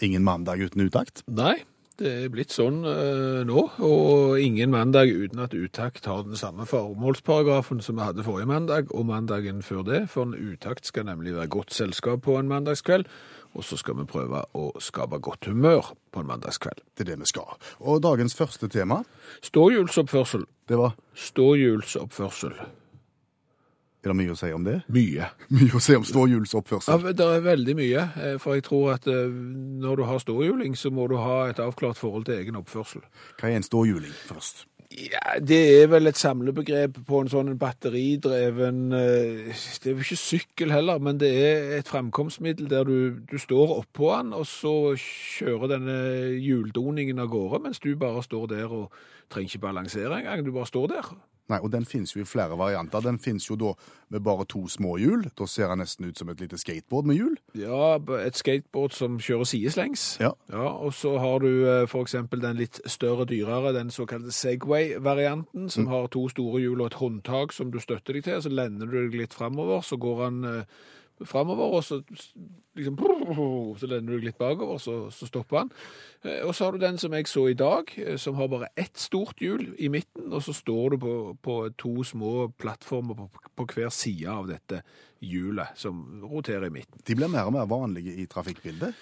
Ingen mandag uten utakt. Nei, det er blitt sånn eh, nå, og ingen mandag uten at Utakt har den samme formålsparagrafen som vi hadde forrige mandag, og mandagen før det, for en Utakt skal nemlig være godt selskap på en mandagskveld, og så skal vi prøve å skape godt humør på en mandagskveld. Det er det vi skal. Og dagens første tema, Ståhjulsoppførsel. det var Ståhjulsoppførsel. Er det mye å si om det? Mye. Mye å si om ståhjulsoppførsel. Ja, det er veldig mye, eh, for jeg tror at eh, når du har ståhjuling, så må du ha et avklart forhold til egen oppførsel. Hva er en ståhjuling først? Ja, Det er vel et samlebegrep på en sånn batteridreven eh, Det er jo ikke sykkel heller, men det er et fremkomstmiddel der du, du står oppå den, og så kjører denne hjuldoningen av gårde, mens du bare står der og trenger ikke balansere engang. Du bare står der. Nei, og Den finnes jo i flere varianter. Den finnes jo da med bare to små hjul. Da ser den nesten ut som et lite skateboard med hjul. Ja, et skateboard som kjører sideslengs. Ja. Ja, og så har du f.eks. for eksempel den litt større, dyrere, den såkalte Segway-varianten, som har to store hjul og et håndtak som du støtter deg til. Så lender du deg litt fremover, så går han fremover, og så liksom Så lener du litt bakover, så, så stopper han. Eh, Og så har du den som jeg så i dag, eh, som har bare ett stort hjul i midten, og så står du på, på to små plattformer på, på hver side av dette hjulet som roterer i midten. De blir mer og mer vanlige i trafikkbildet.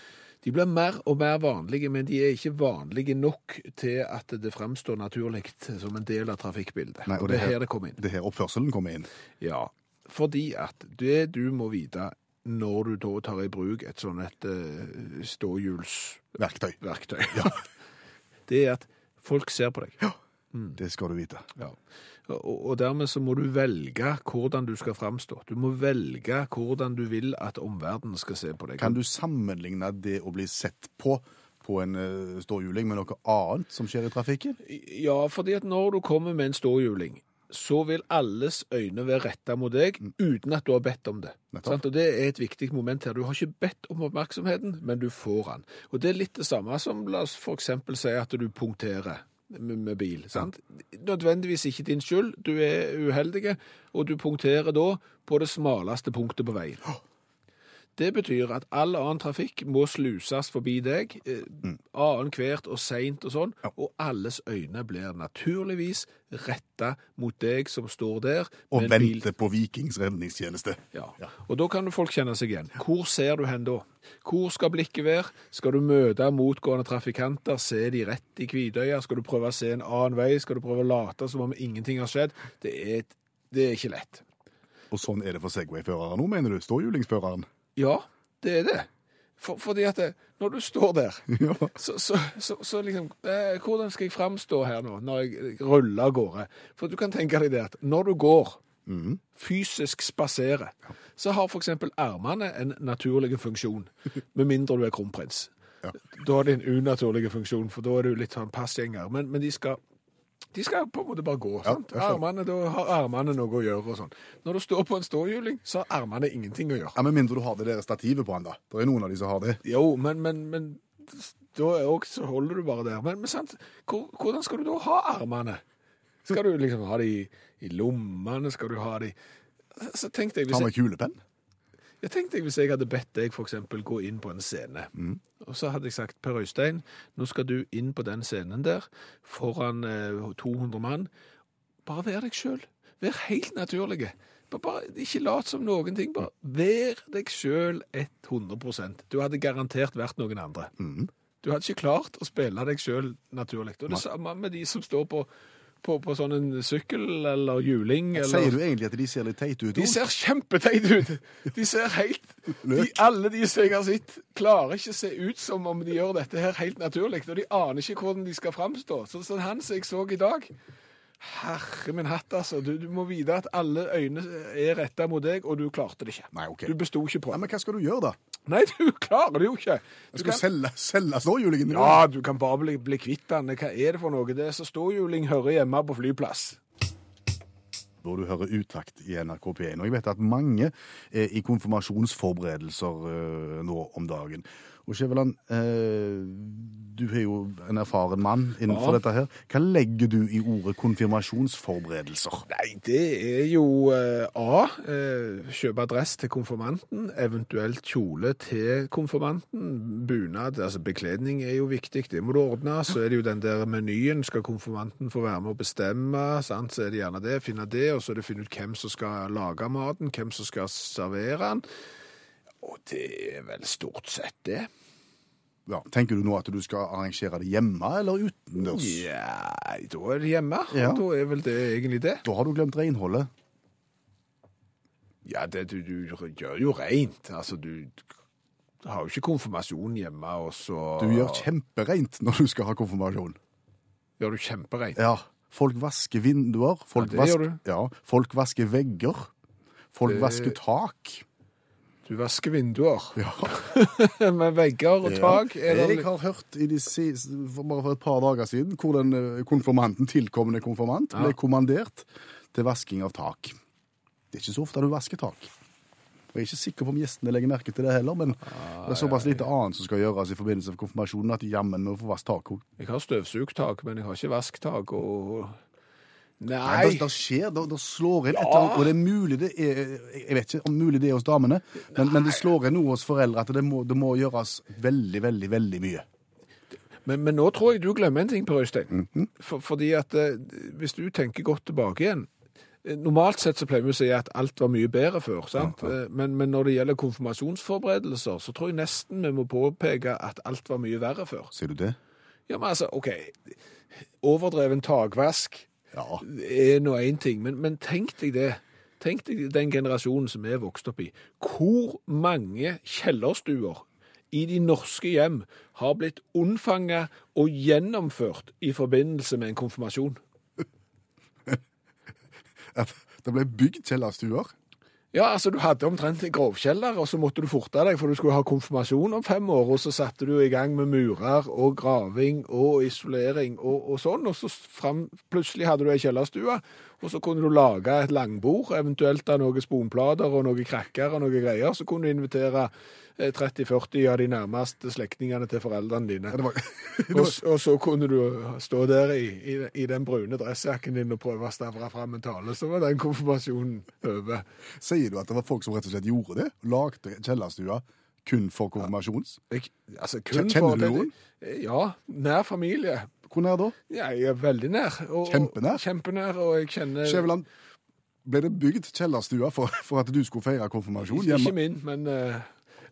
De blir mer og mer vanlige, men de er ikke vanlige nok til at det fremstår naturlig som en del av trafikkbildet. Nei, og det er her det kommer inn. Det er her oppførselen kommer inn. Ja, fordi at det du må vite når du da tar i bruk et sånn et uh, ståhjulsverktøy, Verktøy. det er at folk ser på deg. Ja, Det skal du vite. Ja. Og, og dermed så må du velge hvordan du skal framstå. Du må velge hvordan du vil at omverdenen skal se på deg. Kan du sammenligne det å bli sett på på en eh, ståhjuling med noe annet som skjer i trafikken? Ja, fordi at når du kommer med en ståhjuling, så vil alles øyne være retta mot deg uten at du har bedt om det. Sant? Og Det er et viktig moment her. Du har ikke bedt om oppmerksomheten, men du får den. Og Det er litt det samme som la oss f.eks. si at du punkterer med, med bil. Sant? Nødvendigvis ikke din skyld. Du er uheldig, og du punkterer da på det smaleste punktet på veien. Det betyr at all annen trafikk må sluses forbi deg, eh, annethvert og seint og sånn, og alles øyne blir naturligvis retta mot deg som står der Og venter på Vikings redningstjeneste. Ja. Og da kan folk kjenne seg igjen. Hvor ser du hen da? Hvor skal blikket være? Skal du møte motgående trafikanter, se de rett i hvitøya? Skal du prøve å se en annen vei? Skal du prøve å late som om ingenting har skjedd? Det er, det er ikke lett. Og sånn er det for Segway-førere nå, mener du? Ståhjulingsføreren? Ja, det er det. For, fordi at det, når du står der, Ja. så, så, så, så liksom eh, Hvordan skal jeg framstå her nå, når jeg ruller av gårde? For du kan tenke deg det at når du går, fysisk spaserer, så har f.eks. armene en naturlig funksjon, med mindre du er kronprins. Da er det en unaturlig funksjon, for da er du litt sånn passgjenger. Men, men de skal de skal på en måte bare gå. sant? Armene, Da har armene noe å gjøre. og sånn. Når du står på en ståhjuling, så har armene ingenting å gjøre. Ja, Med mindre du har det der stativet på den, da. Det er noen av de som har det. Jo, men, men, men da også, holder du bare der. Men, men sant, hvordan skal du da ha armene? Skal du liksom ha de i, i lommene? Skal du ha de Så tenk deg hvis Ta med kulepenn. Jeg tenkte hvis jeg hadde bedt deg for eksempel gå inn på en scene, og så hadde jeg sagt Per Øystein, nå skal du inn på den scenen der foran eh, 200 mann. Bare vær deg sjøl. Vær helt naturlig. Bare, ikke lat som noen ting. Bare vær deg sjøl 100% Du hadde garantert vært noen andre. Du hadde ikke klart å spille deg sjøl naturlig. Og det samme med de som står på, på, på sånn en sykkel eller hjuling. Eller... Sier du egentlig at de ser litt teite ut? De ser kjempeteite ut. De ser helt de, Alle de som jeg har sett, klarer ikke å se ut som om de gjør dette her helt naturlig. Og de aner ikke hvordan de skal framstå. Sånn som han som jeg så i dag, Herre min hatt, altså. Du, du må vite at alle øyne er retta mot deg, og du klarte det ikke. Nei, ok. Du besto ikke på. det. men hva skal du gjøre, da? Nei, du klarer det jo ikke. Du Skal kan- selge, selge ståhjulingen? Ja, du kan bare bli, bli kvitt den. Hva er det for noe? Det er så ståhjuling hører hjemme på flyplass. når du hører utakt i NRK P1. Og jeg vet at mange er i konfirmasjonsforberedelser eh, nå om dagen. Og Skjæveland, eh, du er jo en erfaren mann innenfor Ja. dette her. Hva legger du i ordet konfirmasjonsforberedelser? Nei, det er jo eh, A. Eh, kjøpe dress til konfirmanten, eventuelt kjole til konfirmanten. Bunad, altså bekledning er jo viktig, det må du ordne. Så er det jo den der menyen, skal konfirmanten få være med å bestemme, sant? så er det gjerne det, finne det, og så er det finne ut hvem som skal lage maten, hvem som skal servere den. Og det er vel stort sett det. Ja. Tenker du nå at du skal arrangere det hjemme eller utendørs? Ja, da er det hjemme. Ja. Da er vel det egentlig det. Da har du glemt renholdet. Ja, det, du, du gjør jo rent. Altså, du har jo ikke konfirmasjon hjemme, og så Du gjør kjempereint når du skal ha konfirmasjon. Gjør du kjempereint. Ja. Folk vasker vinduer. Folk, Ja, det gjør du. ja, folk vasker vegger. Folk Det- vasker tak. Du vasker vinduer Ja. med vegger og tak. Ja. Jeg har hørt i de siste, for bare for et par dager siden hvor den konfirmanten, tilkommende konfirmant, ble kommandert til vasking av tak. Det er ikke så ofte du vasker tak. Jeg er ikke sikker på om gjestene legger merke til det heller, men det er såpass lite annet som skal gjøres i forbindelse med konfirmasjonen at jammen må få vasket tak òg. Jeg har støvsugtak, men jeg har ikke vasktak og Nei, Nei! det, det skjer, det, det slår inn et eller annet, og det er mulig det er, jeg vet ikke om mulig det er hos damene, men, men det slår inn noe hos foreldre at det må, det må gjøres veldig, veldig, veldig mye. Men, men nå tror jeg du glemmer en ting, Per Øystein. Mhm. For, fordi at eh, hvis du tenker godt tilbake igjen eh, Normalt sett så pleier vi å si at alt var mye bedre før. sant? Eh, Men, men når det gjelder konfirmasjonsforberedelser, så tror jeg nesten vi må påpeke at alt var mye verre før. Sier du det? Ja, men altså, OK. Overdreven takvask Ja. er nå én ting, men, men tenk deg det. Tenk deg den generasjonen som vi er vokst opp i. Hvor mange kjellerstuer i de norske hjem har blitt unnfanga og gjennomført i forbindelse med en konfirmasjon? At det ble bygd kjellerstuer. Ja, altså du hadde omtrent en grovkjeller, og så måtte du forte deg, for du skulle ha konfirmasjon om fem år, og så satte du i gang med murer og graving og isolering og, og sånn, og så frem, plutselig hadde du ei kjellerstue, og så kunne du lage et langbord, eventuelt av noen sponplater og noen krakker og noen greier, så kunne du invitere 30-40 av de nærmeste slektningene til foreldrene dine. Ja, var, Og, og så kunne du stå der i, i, i den brune dressjakken din og prøve å stavre fram en tale, så var den konfirmasjonen over. sier du at det var folk som rett og slett gjorde det? Lagde kjellerstua kun for konfirmasjons? Jeg, altså, kun Kjenner for du noen? Ja, nær familie. Hvor nær da? Ja, jeg er veldig nær. Og, Kjempenær? Kjempenær, og jeg kjenner Skjæveland, ble det bygd kjellerstua for, for at du skulle feire konfirmasjon Ikke min, men eh,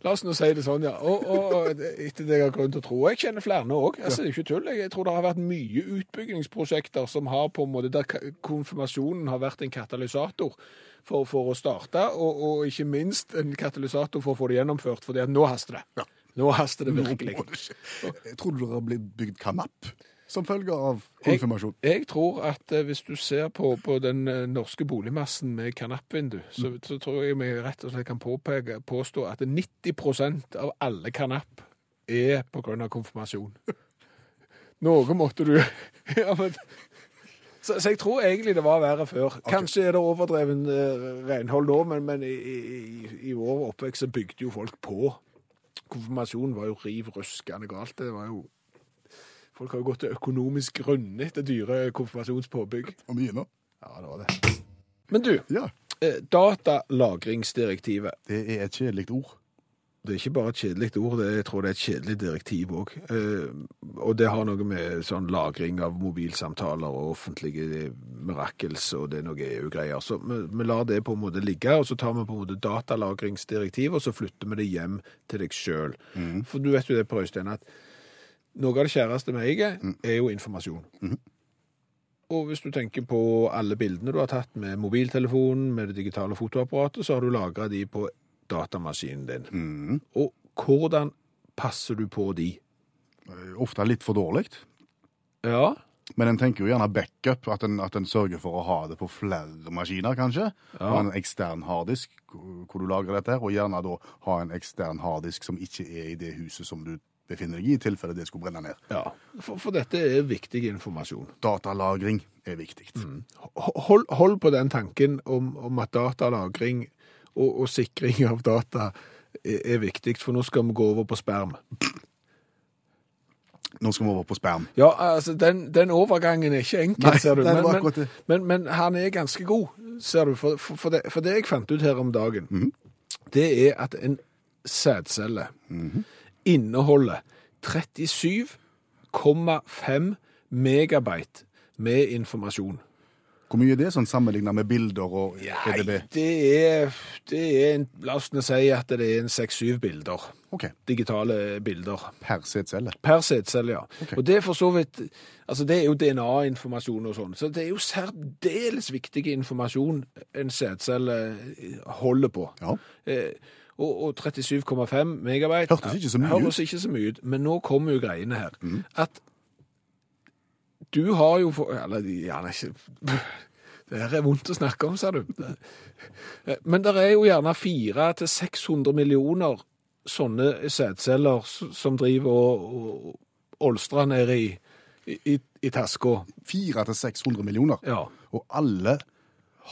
la oss nå si det sånn, ja. Og, og, etter det jeg har grunn til å tro. Jeg kjenner flere òg. Altså, det er ikke tull. Jeg tror det har vært mye utbyggingsprosjekter som har på en måte, der konfirmasjonen har vært en katalysator. For, for å starte, og, og ikke minst en katalysator for å få det gjennomført, for nå haster det. Nå haster det virkelig. Jeg trodde det har blitt bygd kanapp som følge av konfirmasjon. jeg tror at eh, hvis du ser på, på den eh, norske boligmassen med kanappvindu, så, så tror jeg vi rett og slett kan påpeke, påstå at 90% av alle kanapp er på grunn av konfirmasjon. Noe måtte du ja, men, så, så jeg tror egentlig det var verre før. Kanskje er det overdreven uh, renhold nå, men, men i, i, i vår oppvekst så bygde jo folk på. Konfirmasjonen var jo riv ruskende galt. Det var jo Folk har jo gått økonomisk grunne etter dyre konfirmasjonspåbygg. Og mye nå. Ja, det var det. Men du, Ja, eh, datalagringsdirektivet. det er et kjedelig ord. Det er ikke bare et kjedelig ord, det, jeg tror det er et kjedelig direktiv òg. Eh, og det har noe med sånn lagring av mobilsamtaler og offentlige mirakels og det er noe EU-greier. Så vi, vi lar det på en måte ligge, og så tar vi på en måte datalagringsdirektiv, og så flytter vi det hjem til deg sjøl. For du vet jo det, Per Øystein, at noe av det kjæreste vi eier, er jo informasjon. Og hvis du tenker på alle bildene du har tatt med mobiltelefonen, med det digitale fotoapparatet, så har du lagra de på datamaskinen din. Mm. Og hvordan passer du på de? Eh, Ofte litt for dårlig. Ja, Men en tenker jo gjerne backup, at en, at en sørger for å ha det på flere maskiner, kanskje. Ja. Ha en ekstern harddisk hvor du lagrer dette, og gjerne da ha en ekstern harddisk som ikke er i det huset som du befinner deg i, i tilfelle det skulle brenne ned. Ja, for, for dette er viktig informasjon. Datalagring er viktig. Hold, hold på den tanken om, om at datalagring og, og sikring av data er, er viktig, for nå skal vi gå over på sperm. Nå skal vi over på sperm. Ja, altså, den, den overgangen er ikke enkel, Nei, ser du. Men, men, men, men han er ganske god, ser du. For, for, det, for det jeg fant ut her om dagen, Mhm. det er at en sædcelle inneholder 37,5 megabyte med informasjon. Hvor mye er det sånn sammenligna med bilder og EDB? Nei, det er, det er en, la oss si at det er en 6-7 bilder. Okay. Digitale bilder. per sædcelle. Per sædcelle, ja. Okay. Og det er for så vidt Altså, det er jo DNA-informasjon og sånn, så det er jo særdeles viktig informasjon en sædcelle holder på. Ja. Eh, og, og 37,5 megabyte Hørtes ikke så mye ut. Hørtes ikke så mye ut, men nå kommer jo greiene her. At du har jo for, Eller gjerne ikke Det her er vondt å snakke om, sa du. Men det er jo gjerne 400-600 millioner sånne sædceller som driver og, og olstrer ned i, i, i taska. 400-600 millioner. Ja. Og alle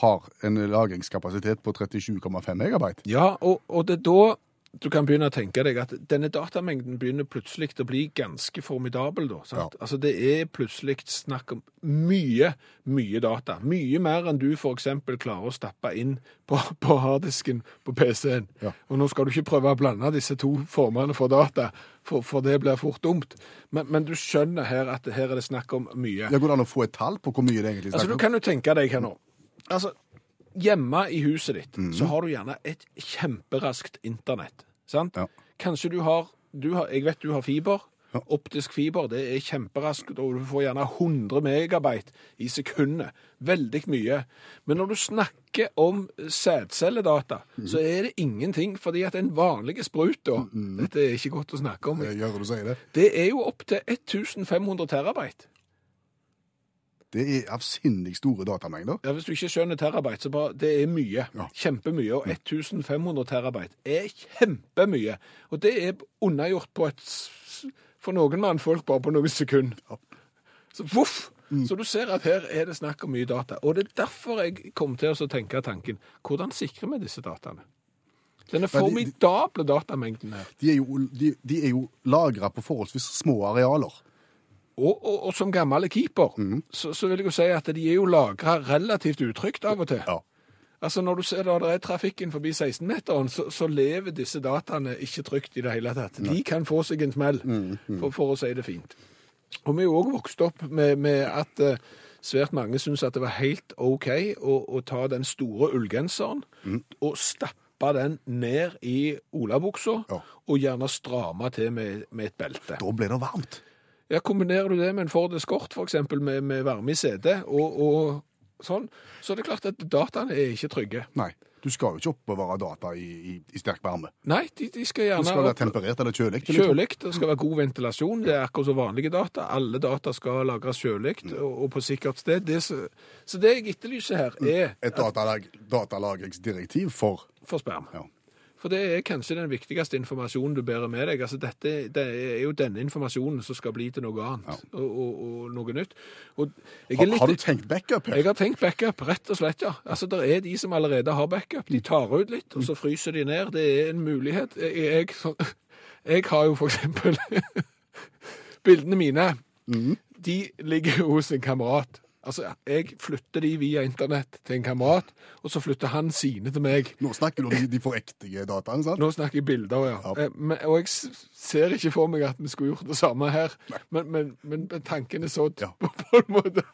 har en lagringskapasitet på 37,5 megabyte. Ja, og, og det er da du kan begynne å tenke deg at denne datamengden begynner plutselig å bli ganske formidabel. Da? Ja. Altså Det er plutselig snakk om mye, mye data. Mye mer enn du f.eks. klarer å stappe inn på, på harddisken på PC-en. Ja. Og nå skal du ikke prøve å blande disse to formene for data, for, for det blir fort dumt. Men, men du skjønner her at her er det snakk om mye. Det går an å få et tall på hvor mye det egentlig Altså, du kan jo tenke deg her nå. Altså, hjemme i huset ditt, mm. så har du gjerne et kjemperaskt internett, sant? Ja. Kanskje du har, du har, jeg vet du har fiber, Ja. optisk fiber, det er kjemperaskt, og du får gjerne 100 megabyte i sekundet. Veldig mye. Men når du snakker om sædcelledata, mm. så er det ingenting, fordi at en vanlig sprut da, Mhm. dette er ikke godt å snakke om, Det, det. det er jo opp til 1500 terabyte. Det er avsindig store datamengder. Ja, Hvis du ikke skjønner terabyte, så bare det er mye. Ja. Kjempemye. Og 1500 terabyte er kjempemye. Og det er unnagjort på et for noen mannfolk bare på noen sekunder. Så voff! Så du ser at her er det snakk om mye data. Og det er derfor jeg kom til å tenke tanken hvordan sikrer vi disse dataene? Denne formidable datamengden her. De er jo, de, de er jo lagra på forholdsvis små arealer. Og, og, og som gammel keeper, så, så vil jeg jo si at de er jo lagra relativt utrygt av og til. Ja. Altså Når du ser da det er trafikken forbi 16-meteren, så, så lever disse dataene ikke trygt i det hele tatt. De kan få seg en smell, for, for å si det fint. Og vi er jo òg vokst opp med, med at uh, svært mange syntes at det var helt OK å, å ta den store ullgenseren og stappe den ned i olabuksa, Ja. og gjerne stramme til med, med et belte. Da ble det varmt. Ja, Kombinerer du det med en Ford Escort, f.eks., med, med varme i setet, og, og sånn, så er det klart at dataene er ikke trygge. Nei, du skal jo ikke oppbevare data i, i, i sterk varme. Nei, de, de skal Det gjerne skal være temperert eller kjølig. Kjølig, det skal være god ventilasjon. Det er akkurat som vanlige data. Alle data skal lagres kjølig Mm. og, og på sikkert sted. Det, så, så det jeg etterlyser her, er Et datalag, datalagringsdirektiv for for sperm. ja. For det er kanskje den viktigste informasjonen du bærer med deg. Altså dette, det er jo denne informasjonen som skal bli til noe annet og, og, og noe nytt. Og har, litt- har du tenkt backup her? Jeg har tenkt backup, rett og slett, ja. Altså, Det er de som allerede har backup. De tar ut litt, og så fryser de ned. Det er en mulighet. Jeg, jeg, jeg har jo for eksempel Bildene mine, de ligger hos en kamerat. Altså, Jeg flytter de via internett til en kamerat, og så flytter han sine til meg. Nå snakker du om de, de forektige dataene, sant? Nå snakker jeg bilder, ja. Ja. Eh, Men, og jeg ser ikke for meg at vi skulle gjort det samme her, men, men, men tanken er sådd Ja. på en måte.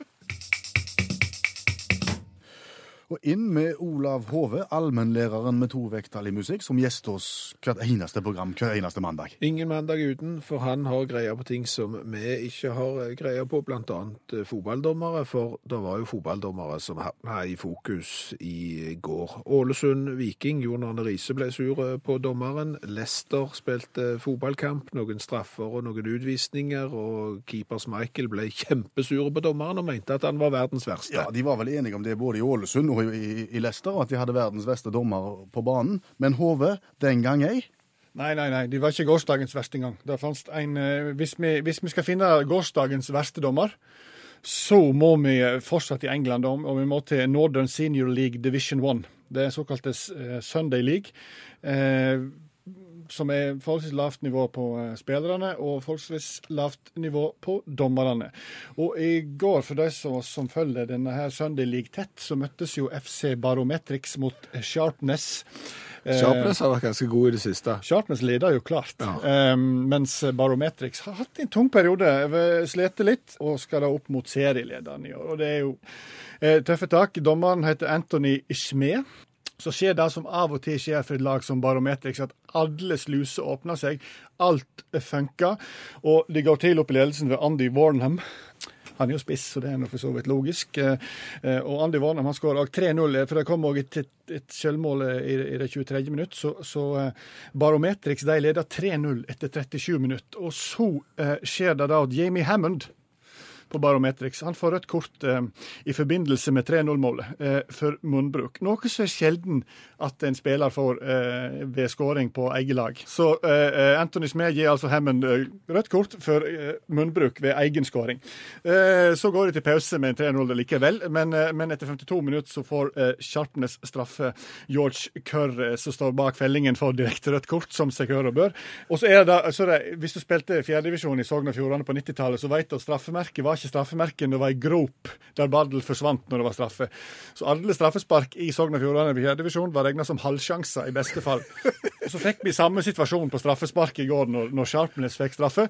Og inn med Olav Hove, allmennlæreren med to vekttall i musikk, som gjester oss hvert eneste program hver eneste mandag. Ingen mandag uten, for han har greia på ting som vi ikke har greia på, annet eh, fotballdommere, for det var jo fotballdommere som havna i fokus i går. Ålesund-Viking, Jon Arne Riise ble sur eh, på dommeren. Lester spilte fotballkamp, noen straffer og noen utvisninger, og keepers Michael ble kjempesure på dommeren og mente at han var verdens verste. Ja, De var vel enige om det både i Ålesund og i, i Leicester, at de hadde verdens beste dommer på banen. Men HV, den gang ei. Nei, nei, nei, de var ikke gårsdagens verste engang. En eh, hvis vi, hvis vi skal finne gårsdagens verste dommer, så må vi fortsatt i England, og og vi må til Northern Senior League Division 1. Det er såkalte eh, Sunday League. Eh, som er forholdsvis lavt nivå på eh, spillerne og forholdsvis lavt nivå på dommerne. Og i går, for de som, som følger denne her Sunday League tett, så møttes jo FC Barometrics mot Sharpness. Eh, Sharpness har vært ganske god i det siste. Sharpness leder jo klart, Ja. Um, mens Barometrics har hatt en tung periode. Slete litt, og skal da opp mot serielederen i år. Og det er jo eh, tøffe tak. Dommeren heter Anthony Schme. Så skjer det som av og til skjer for et lag som Barometrix, at alle sluser åpner seg. Alt funker. Og de går til opp i ledelsen ved Andy Warnham. Han er jo spiss, så det er nå for så vidt logisk. Eh, eh, Og Andy Warnham han skårer også 3-0, for det kom òg et, et, selvmål i, i det 23. minutt. Så, så Barometrix de leder 3-0 etter 37 minutt. Og så eh, skjer det da at Jamie Hammond på Barometrix. Han får rødt kort eh, i forbindelse med 3-0-målet eh, for munnbruk. Noe som er sjelden at en spiller får eh, ved skåring på eget lag. Så eh, Anthony Smed gir altså Hammond eh, rødt kort for eh, munnbruk ved egen skåring. Eh, så går det til pause med en 3-0 likevel, men, eh, men etter 52 minutter så får eh, Sharpness straffe George eh, som står bak fellingen, for direkte rødt kort, som seg hør og bør. Og så er det, så det Hvis du spilte fjerdedivisjon i Sogn og Fjordane på 90-tallet, så vet du at straffemerket var ikke straffemerken, det var ei grop der ballen forsvant når det var straffe. Så alle straffespark i Sogn og Fjordane i fjerdedivisjon var regna som halvsjanser i beste fall. Så fikk vi samme situasjon på straffespark i går når, når Sharpness fikk straffe.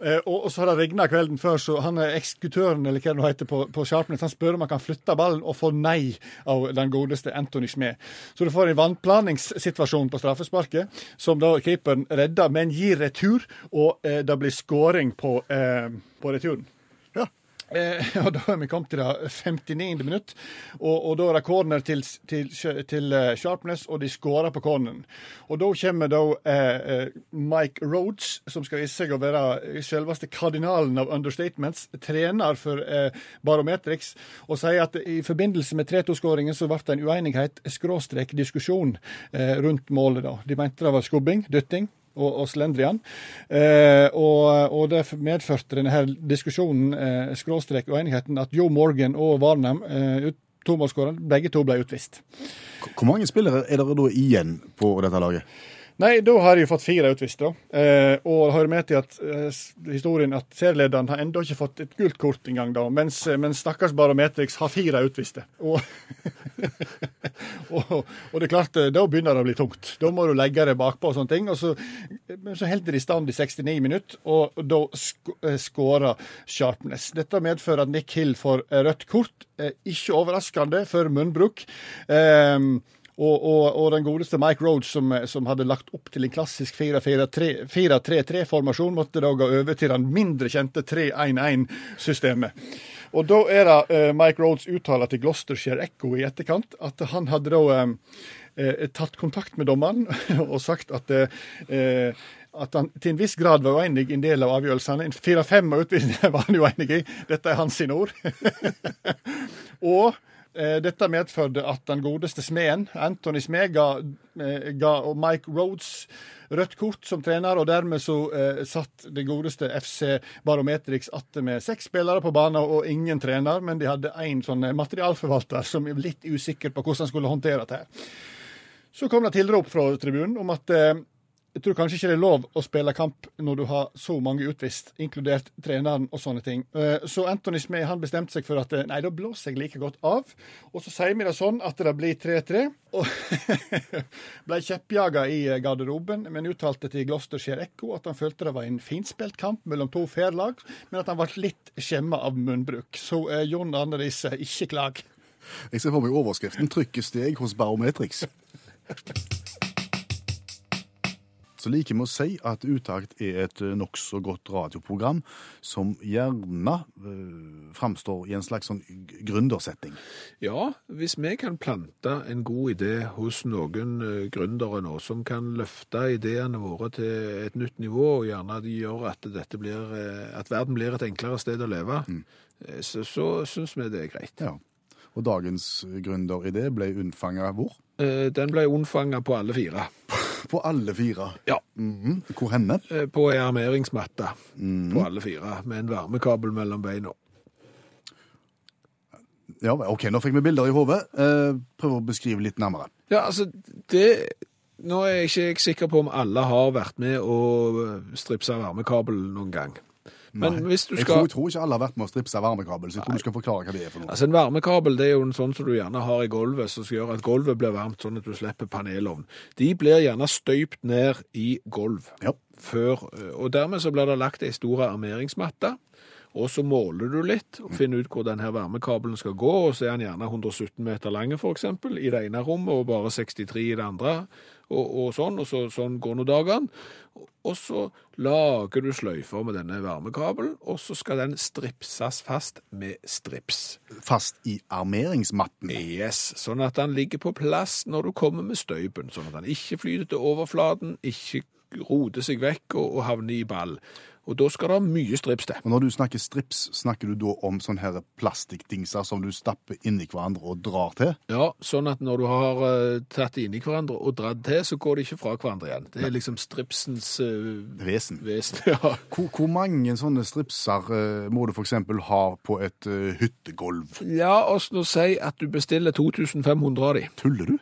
Eh, og, og så har det regna kvelden før, så han er ekskutøren, eller hva det nå heter på, på Sharpness, han spør om han kan flytte ballen, og får nei av den godeste Anthony Schmee. Så du får en vannplaningssituasjon på straffesparket, som da keeperen redder, men gir retur, og eh, det blir skåring på, eh, på returen. Eh, og da er vi kommet til det 59. minutt, og, og da er det corner til, til, til eh, Sharpness, og de skårer på corneren. Og da kommer da eh, eh, Mike Rhodes, som skal vise seg å være selveste kardinalen av understatements, trener for eh, Barometrics, og sier at i forbindelse med 3-2-skåringen så ble det en uenighet, skråstrek diskusjon, eh, rundt målet da. De mente det var skubbing, dytting og, og slendrian. Eh, og, og det medførte denne her diskusjonen, eh, skråstrek enigheten at Joe Morgan og Warnham, eh, tomålsskårerne, begge to ble utvist. Hvor mange spillere er det da igjen på dette laget? Nei, da har de fått fire utvist, da. Eh, og hører med til at eh, historien at serielederen har ennå ikke fått et gult kort engang, da. Mens, eh, mens stakkars Barometrix har fire utviste. Og, og, og det er klart, eh, da begynner det å bli tungt. Da må du legge det bakpå og sånne ting. Og så, men så holder de stand i 69 minutter, og da sk eh, skårer Sharpness. Dette medfører at Nick Hill får rødt kort. Eh, ikke overraskende for munnbruk. Eh, og, og, og den godeste Mike Rhodes, som, som hadde lagt opp til en klassisk 4-3-3-formasjon, måtte da gå over til den mindre kjente 3-1-1-systemet. Og da er det eh, Mike Rhodes uttaler til Gloucestershire Echo i etterkant at han hadde da eh, tatt kontakt med dommeren og sagt at eh, at han til en viss grad var uenig i en del av avgjørelsene. En Fire-fem av utvisningene var han uenig i. Dette er hans sine ord. og dette medførte at den godeste smeden, Anthony Smed, ga, eh, ga Mike Rhodes rødt kort som trener, og dermed så eh, satt det godeste FC Barometrics atte med seks spillere på banen og ingen trener, men de hadde én sånn eh, materialforvalter som er litt usikker på hvordan han skulle håndtere dette. Så kom det tilrop fra tribunen om at eh, jeg tror kanskje ikke det er lov å spille kamp når du har så mange utvist, inkludert treneren og sånne ting. Eh, Så Anthony Smee han bestemte seg for at eh, nei, da blåser jeg like godt av. Og så sier vi det sånn at det blir 3-3. Og ble kjeppjaga i eh, garderoben, men uttalte til Gloucestershire Echo at han følte det var en finspilt kamp mellom to fair lag, men at han ble litt skjemma av munnbruk. Så eh, Jon Arne Riise, ikke klag. Jeg ser for meg overskriften 'Trykke steg hos Barometrix'. Så liker vi å si at Utakt er et eh, nokså godt radioprogram som gjerne eh, framstår i en slags sånn gründersetting. Ja, hvis vi kan plante en god idé hos noen eh, gründere nå, som kan løfte ideene våre til et nytt nivå, og gjerne de gjør at, dette blir, at verden blir et enklere sted å leve, mm. så, så syns vi det er greit. Ja. Og dagens gründeridé ble unnfanga hvor? Eh, Den ble unnfanga på alle fire. På alle fire. Ja. Mhm. Hvor henne? Eh, På ei armeringsmatte på alle fire, med en varmekabel mellom beina. Ja, OK, nå fikk vi bilder i hodet. Eh, prøv å beskrive litt nærmere. Ja, altså, det Nå er jeg ikke sikker på om alle har vært med og stripsa varmekabel noen gang. Men Nei. hvis du Jeg, skal tror, jeg tror ikke alle har vært med å stripse varmekabel, så jeg tror du skal forklare hva det er for noe. Altså En varmekabel det er jo en sånn som du gjerne har i gulvet, som skal gjøre at gulvet blir varmt, sånn at du slipper panelovn. De blir gjerne støypt ned i gulv. Ja. Før, og dermed så blir det lagt ei stor armeringsmatte. Og så måler du litt og finner ut hvor denne varmekabelen skal gå, og så er den gjerne 117 meter lang eksempel, i det ene rommet, og bare 63 i det andre, og, og sånn, og så, sånn går nå dagene. Og så lager du sløyfer med denne varmekabelen, og så skal den stripses fast med strips. Fast i armeringsmatten. Yes, sånn at den ligger på plass når du kommer med støypen, sånn at den ikke flyter til overflaten, ikke roter seg vekk og, og havner i ball. Og da skal det mye strips til. Og når du snakker strips, snakker du da om sånne her plastikkdingser som du stapper inni hverandre og drar til? Ja, sånn at når du har uh, tatt det inn i hverandre og dratt til, så går de ikke fra hverandre igjen. Det er liksom stripsens uh, Vesen. vesen. Ja. Hvor, hvor mange sånne stripser uh, må du f.eks. ha på et uh, hyttegulv? La oss nå si at du bestiller 2500 av de. Tuller du?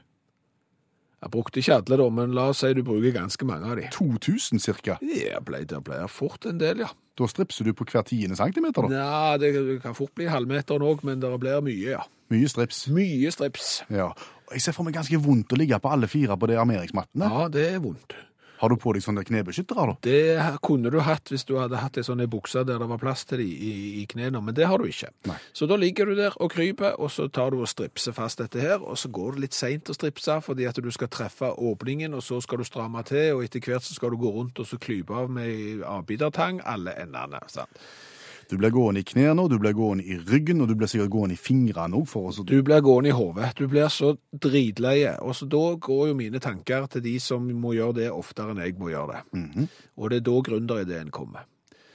Jeg brukte ikke alle da, men la oss si du bruker ganske mange av de. 2000 cirka? Ja, ble, det ble fort en del, ja. Da stripser du på hver tiende centimeter, da? Ja, det kan fort bli halvmeteren òg, men det blir mye, ja. Mye strips. Mye strips. Ja. Jeg ser for meg ganske vondt å ligge på alle fire på de armeringsmattene. Ja, det er vondt. Har du på deg sånne knebeskyttere, da? Det kunne du hatt hvis du hadde hatt ei sånn bukse der det var plass til de i, i knærne, men det har du ikke. Nei. Så da ligger du der og kryper, og så tar du og stripser fast dette her, og så går det litt seint å stripse fordi at du skal treffe åpningen, og så skal du stramme til, og etter hvert så skal du gå rundt og så klype av med avbitertang alle endene. sant? Du blir gående i knærne, du blir gående i ryggen, og du blir sikkert gående i fingrene òg. Du blir gående i hodet. Du blir så dritleie. Og så da går jo mine tanker til de som må gjøre det oftere enn jeg må gjøre det. Og det er da gründerideen kommer.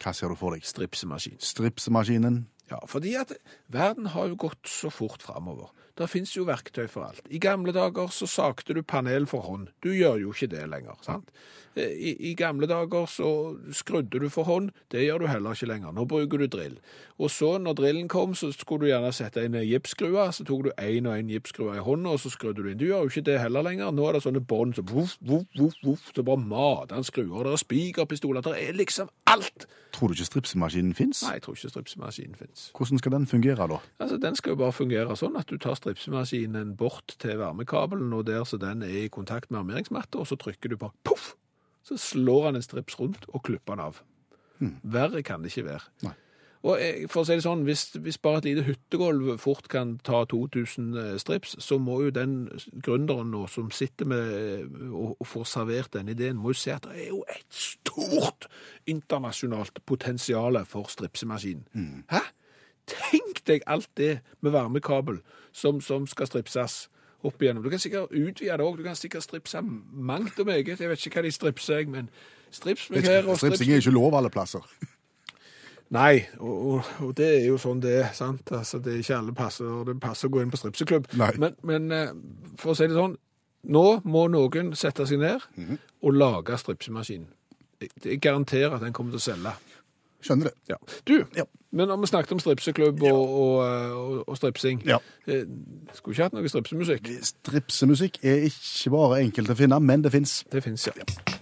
Hva ser du for deg? Stripsemaskin. Stripsemaskinen. Ja, fordi at verden har jo gått så fort framover. Det finnes jo verktøy for alt. I gamle dager så sakte du panel for hånd. Du gjør jo ikke det lenger. sant? Eh, I, I gamle dager så skrudde du for hånd. Det gjør du heller ikke lenger. Nå bruker du drill. Og så når drillen kom, så skulle du gjerne sette inn ei gipsskrue. Så tok du én og én gipsskrue i hånda, og så skrudde du inn. Du gjør jo ikke det heller lenger. Nå er det sånne bånd som voff, voff, voff, voff. Så bare mater han skruer. Det er spikerpistoler. Det er liksom alt. Tror du ikke stripsemaskinen fins? Nei, jeg tror ikke stripsemaskinen fins. Hvordan skal den fungere, da? Altså, Den skal jo bare fungere sånn at du tar stripsemaskinen bort til varmekabelen, og der så den er i kontakt med armeringsmatta, og så trykker du på poff! Så slår han en strips rundt og klipper den av. Verre kan det ikke være. Nei. Og for å si det sånn, hvis, hvis bare et lite hyttegulv fort kan ta 2000 strips, så må jo den gründeren nå som sitter med og, og får servert den ideen, må jo se at det er jo et stort internasjonalt potensial for stripsemaskinen. Hæ? Tenk deg alt det med varmekabel som, som skal stripses opp igjennom. Du kan sikkert utvide det òg. Du kan sikkert stripse mangt og meget. Jeg vet ikke hva de stripser, men strips meg her og strips Stripsing er ikke lov alle plasser. Nei, og, og, det er jo sånn det er, sant? Altså, det er ikke alle passer, og det passer å gå inn på stripseklubb. Men, men eh, for å si det sånn, nå må noen sette seg ned og lage stripsemaskinen. Jeg, jeg garanterer at den kommer til å selge. Skjønner det. Ja. Du, Ja. men når vi snakket om stripseklubb og, og, og, og stripsing, Ja. eh, skulle ikke hatt noe stripsemusikk. Stripsemusikk er ikke bare enkelt å finne, men det fins. Det finnes, ja.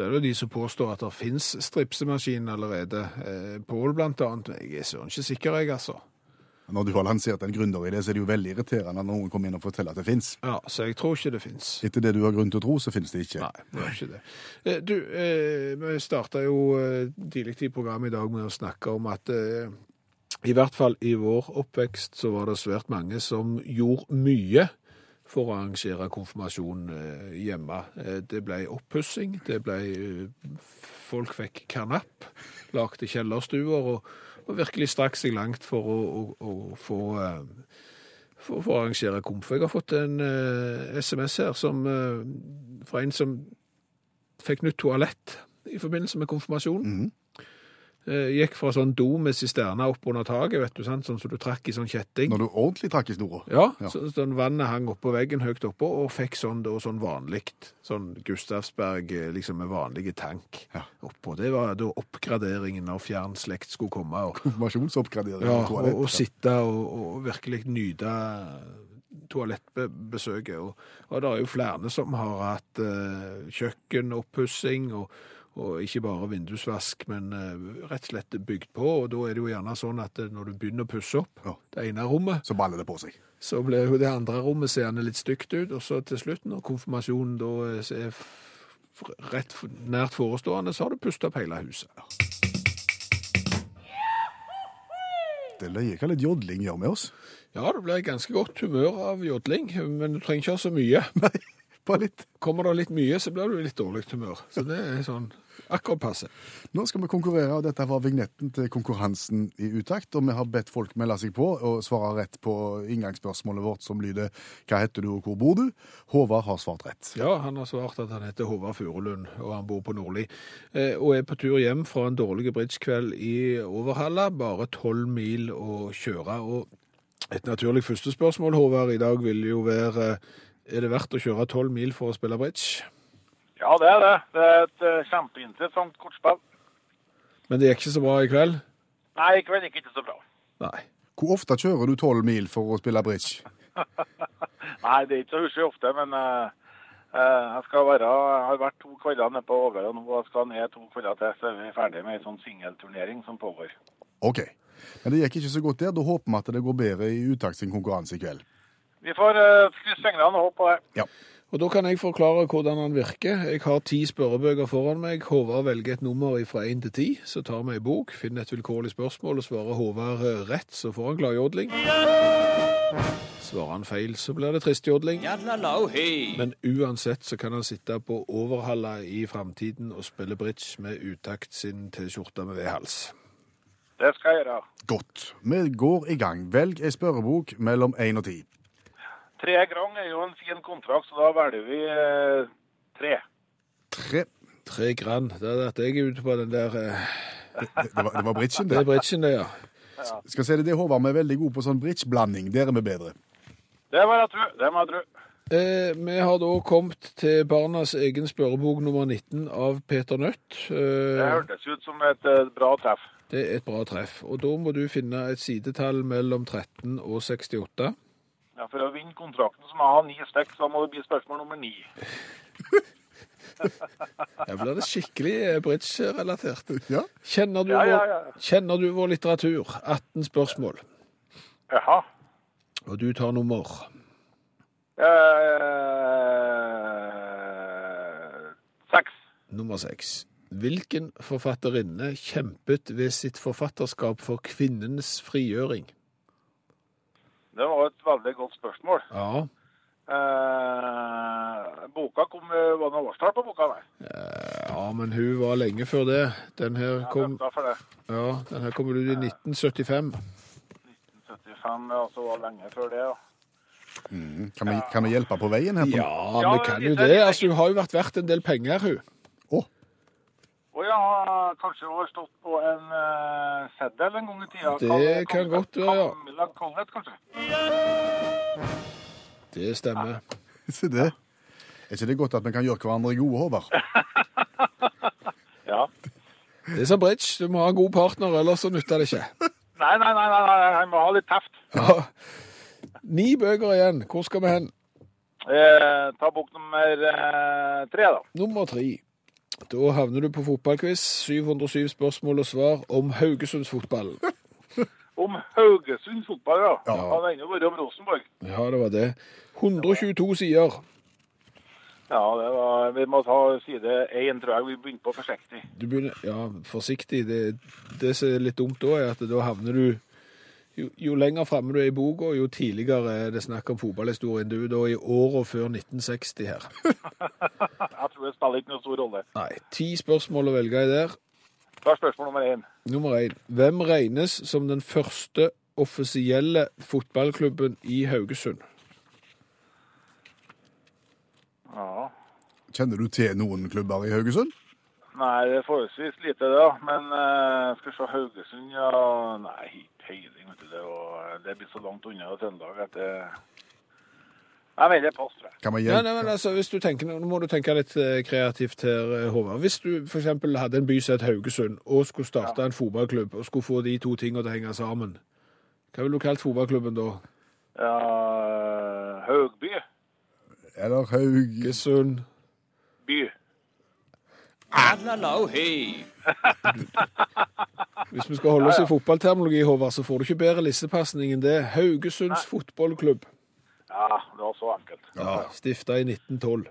Så er det de som påstår at det finnes stripsemaskin allerede. Eh, Pål annet. Jeg er søren ikke sikker, jeg, altså. Når du har lansert en gründeridé, så er det jo veldig irriterende når noen kommer inn og forteller at det fins. Ja, Så jeg tror ikke det finnes. Etter det du har grunn til å tro, så fins det ikke. Nei, det er ikke det. Eh, Du, eh, vi starta jo eh, tidlig i programmet i dag med å snakke om at eh, I hvert fall i vår oppvekst så var det svært mange som gjorde mye for å arrangere konfirmasjon eh, hjemme. Eh, Det ble oppussing, det ble eh, Folk fikk karnapp, lagde kjellerstuer og, og virkelig strakk seg langt for å, å, å få for, for å arrangere komf. Jeg har fått en SMS her som, fra en som fikk nytt toalett i forbindelse med konfirmasjonen. Eh, gikk fra sånn do med sisterna opp under taket, vet du, sant? sånn som du trakk i sånn kjetting. Når du ordentlig trakk i snora. Ja, Ja. Så, sånn vannet hang oppå veggen høyt oppå, og fikk sånn, da, sånn vanlig. sånn Gustavsberg, eh, liksom med vanlige tank Ja. oppå. Det var da oppgraderingen når fjern slekt skulle komme. Og, Konfirmasjonsoppgradering ja, og, og sitte og, og virkelig nyte toalettbesøket. Og, og det er jo flere som har hatt uh, kjøkkenoppussing, og, og ikke bare vindusvask, men eh, rett og slett bygd på. Og da er det jo gjerne sånn at eh, når du begynner å pusse opp Ja. det ene rommet, Så baller det på seg. så blir jo det andre rommet seende litt stygt ut, og så til slutt, når konfirmasjonen da er f- rett nært forestående, så har du pustet opp hele huset. Det er hva litt jodling gjør med oss. Ja, det blir ganske godt humør av jodling, men du trenger ikke ha så mye. Nei, bare litt. Kommer det litt mye, så blir du i litt dårlig humør. Så det er sånn akkurat passe. Nå skal vi konkurrere, og dette var vignetten til konkurransen i utakt. Og vi har bedt folk melde seg på og svare rett på inngangsspørsmålet vårt som lyder Hva heter du og hvor bor du? Håvard har svart rett. Ja, han har svart at han heter Håvard Furulund, og han bor på Nordli. Eh, og er på tur hjem fra en dårlig bridgekveld i Overhalla. Bare tolv mil å kjøre. Og et naturlig første spørsmål, Håvard, i dag vil jo være Er det verdt å kjøre tolv mil for å spille bridge? Ja, det er det. Det er et eh, kjempeinteressant kortspill. Men det gikk ikke så bra i kveld? Nei, i kveld gikk ikke så bra. Nei. Hvor ofte kjører du tolv mil for å spille bridge? Nei, det er ikke så huslig ofte, men eh, eh, jeg skal være, jeg har vært to kvelder nede på og nå, skal jeg ned to kvelder til, så er vi ferdig med en sånn singelturnering som pågår. OK. Men det gikk ikke så godt der. Da håper vi at det går bedre i utakt sin konkurranse i kveld. Vi får uh, krysse fingrene og håpe på det. Ja. Og da kan jeg forklare hvordan han virker. Jeg har ti spørrebøker foran meg. Håvard velger et nummer fra 1 til 10. Så tar vi ei bok, finner et vilkårlig spørsmål og svarer Håvard eh, rett, så får han gladjodling. Svarer han feil, så blir det tristjodling. Men uansett så kan han sitte på Overhalla i framtiden og spille bridge med utakt sin T-skjorte med V-hals. Det skal jeg gjøre. Godt. Vi går i gang. Velg ei spørrebok mellom én og ti. Tre grang er jo en fin kontrakt, så da velger vi eh, tre. Tre. Tre grann. Det er at jeg er ute på den der eh, Det, det, var, det var bridgen, Det er det. bridgen, det, ja. Skal si det, det Håvard, vi er veldig gode på sånn bridgeblanding. Der er vi bedre. Det må jeg tro. Det må jeg tro. Eh, vi har da kommet til barnas egen spørrebok nummer 19 av Peter Nødt. Det Eh, hørtes ut som et eh, bra treff. det er et bra treff. Og da må du finne et sidetall mellom 13 og 68. Ja, for å vinne kontrakten så må jeg ha ni stykk, så da må det bli spørsmål nummer ni. Her blir det skikkelig eh, bridge-relatert. Ja. Kjenner, du Ja, ja, vår- ja. kjenner du vår litteratur? 18 spørsmål. Jaha. Og du tar nummer Eh, seks. nummer seks. Hvilken forfatterinne kjempet ved sitt forfatterskap for kvinnens frigjøring? Det var et veldig godt spørsmål. Ja, Eh, boka kom, var det noe årstall på boka? Nei. ja men hun var lenge før det. Den her kom, det. ja, den her kom ut i 1975. 1975, ja, så var det lenge før det, ja. Kan vi, kan vi hjelpe på veien her? Ja, Ja, vi kan jo det. Altså, hun har jo vært verdt en del penger, hun. Å, Og jeg har kanskje overstått stått på en uh, seddel en gang i tida. Det kan godt være, ja. Camilla Collett, kanskje. Det stemmer. se det. Er ikke det godt at vi kan gjøre hverandre gode, Håvard? Ja. Det er som bridge. Du må ha en god partner, ellers så nytter det ikke. Nei, nei, nei, nei, nei, jeg må ha litt teft. Ja. Ni bøker igjen. Hvor skal vi hen? Eh, ta bok nummer eh, tre, da. Nummer tre. Da havner du på fotballquiz. 707 spørsmål og svar om Haugesundsfotballen. Om Haugesundsfotball, ja. Ja. Han Det ene vært om Rosenborg. Ja, det var det. 122 sider. Ja, det var, vi må ta side én, tror jeg. Vi begynner på forsiktig. Du begynner Ja, forsiktig. Det, det som er litt dumt da, er at da havner du Jo, jo lenger framme du er i boka, jo tidligere er det snakk om fotballhistorien. Du er da i åra før 1960 her. Jeg tror det spiller ikke noen stor rolle. Nei, ti spørsmål å velge i der. Da er spørsmål nummer én. Nummer én. Hvem regnes som den første offisielle fotballklubben i Haugesund? Ja. Kjenner du til noen klubber i Haugesund? Nei, det er forholdsvis lite, da. Men uh, skal vi se Haugesund, ja Nei, peiling, vet du. Det, og, det blir så langt unna Trøndelag at det Jeg veldig pass, tror jeg. Kan man Nei, nei, men altså, hvis du tenker, Nå må du tenke litt eh, kreativt her, eh, Håvard. Hvis du f.eks. hadde en by som het Haugesund, og skulle starte en fotballklubb, og skulle få de to tingene til å henge sammen, hva ville du kalt fotballklubben da? Ja, Haugby. Eller Haug... Gesund? By. Hvis vi skal holde oss i fotballterminologi, Håvard, så får du ikke bedre lissepasning enn det. Haugesunds fotballklubb. Ja, det var så enkelt. Ja, Stifta i 1912.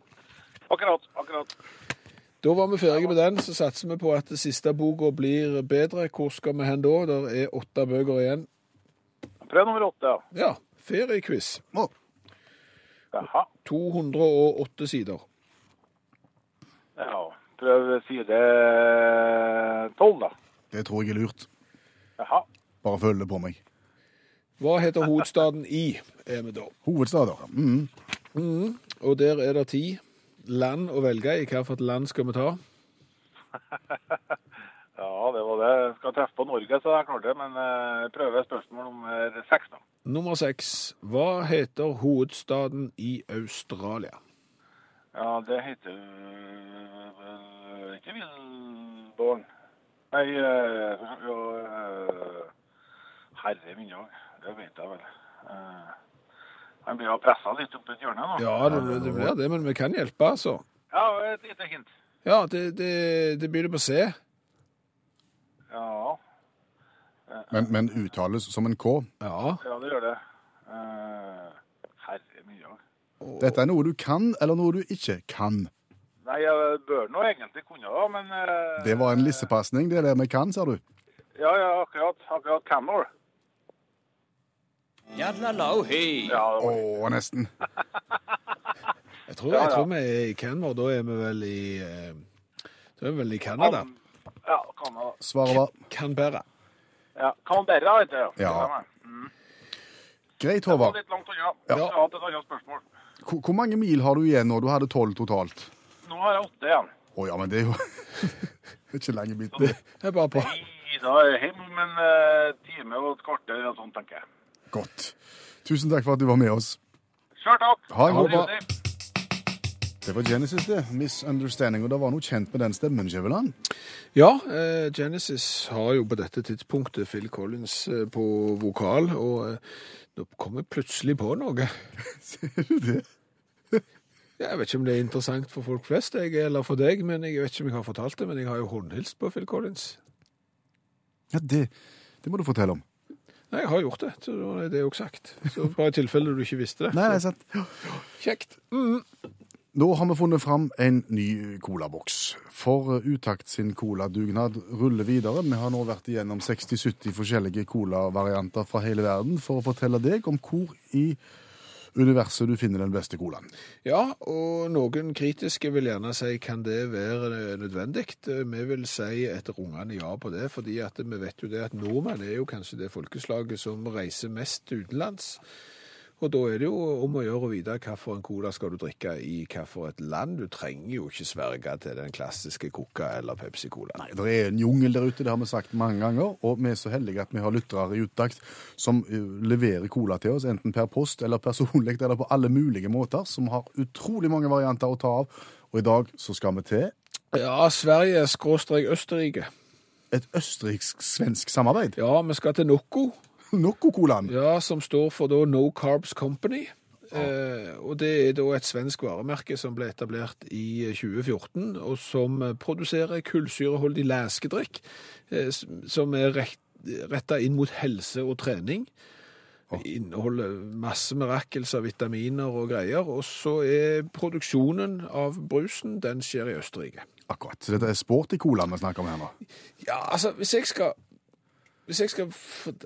Akkurat. akkurat. Da var vi ferdige med den, så satser vi på at det siste boka blir bedre. Hvor skal vi hen da? Det er åtte bøker igjen. Prøv nummer åtte. ja. Ja, feriequiz. Oh. Jaha. 208 sider. Ja, prøv side tolv, da. Det tror jeg er lurt. Jaha. Bare følg det på meg. Hva heter hovedstaden i, er vi da. Hovedstader. Mm. Og der er det ti land å velge i. Hvilket land skal vi ta? Ja, det var det. Jeg skal treffe på Norge, så jeg klarte det. Men jeg prøve spørsmål nummer seks, da. Nummer seks. Hva heter hovedstaden i Australia? Ja, det heter øh, ikke Villborn. Nei, øh, jo, øh, herre min òg. det vet jeg vel. Uh, han blir jo pressa litt opp i et hjørne nå. Ja, det, det blir det, men vi kan hjelpe, altså. Ja, et lite hint. Ja, det, det, det begynner på C. Ja, Men, men uttales som en K. Ja. ja det gjør det. Uh, herre min òg. Dette er noe du kan, eller noe du ikke kan. Nei, jeg bør nå egentlig kunne da, men... øh, Det var en lissepasning, det er det vi kan, sa du. Ja, ja, akkurat. Akkurat Canmore. Ja, det var Å, nesten. Jeg tror, jeg tror vi er i Canmore. Da er vi vel i eh, Da er vi vel i Canada. Ja, Canada. Svaret var Canberra. Ja, Canberra, vet du. Ja. greit, Det var Håvard. litt langt unna. Ja. Ja. Jeg har hatt et annet spørsmål. Hvor, hvor mange mil har du igjen nå? Du hadde tolv totalt. Nå har jeg åtte igjen. Å ja, men det er jo Det er ikke lenge blitt. det. Er bare på. I da er jeg hjemme om en eh, time og et kvarter og sånn, tenker jeg. Godt. Tusen takk for at du var med oss. Kjør takk. Ha en god det dag. Det var Genesis, det. 'Misunderstanding'. Og det var noe kjent med den stemmen, Skjæveland. Ja, eh, Genesis har jo på dette tidspunktet Phil Collins eh, på vokal, og eh, nå kom jeg plutselig på noe. Ser du det? Jeg vet ikke om det er interessant for folk flest, jeg, eller for deg, men jeg vet ikke om jeg har fortalt det, men jeg har jo håndhilst på Phil Collins. Ja, det, det må du fortelle om. Nei, jeg har gjort det, så da er det jo sagt. Så bare i tilfelle du ikke visste det. Nei, det er sant. Kjekt. Nå har vi funnet fram en ny colaboks. For Utakt sin coladugnad ruller videre. Vi har nå vært igjennom 60-70 forskjellige colavarianter fra hele verden for å fortelle deg om hvor i universet du finner den beste colaen. Ja, og noen kritiske vil gjerne si kan det være nødvendig. Vi vil si et rungende ja på det, fordi vi vet jo det at nordmenn er jo kanskje det folkeslaget som reiser mest utenlands. Og da er det jo om å gjøre å vite hvilken cola skal du drikke i hvilket land. Du trenger jo ikke sverge til den klassiske Coca eller Pepsi-Cola. Nei, Det er en jungel der ute, det har vi sagt mange ganger. Og vi er så heldige at vi har lyttere i Utakt som uh, leverer cola til oss, enten per post eller personlig, eller på alle mulige måter, som har utrolig mange varianter å ta av. Og i dag så skal vi til Ja, Sverige skråstrek Østerrike. et østerriksk-svensk samarbeid. Ja, vi skal til Nocco. Nocco-colaen. Ja, som står for da No Carbs Company. Eh, og det er da et svensk varemerke som ble etablert i 2014, og som eh, produserer kullsyreholdig leskedrikk eh, som er retta inn mot helse og trening. Inneholder masse mirakels av vitaminer og greier. Og så er produksjonen av brusen, den skjer i Østerrike. Akkurat. Så dette er sporty-cola vi snakker om her nå. Ja, altså, hvis jeg skal Hvis jeg skal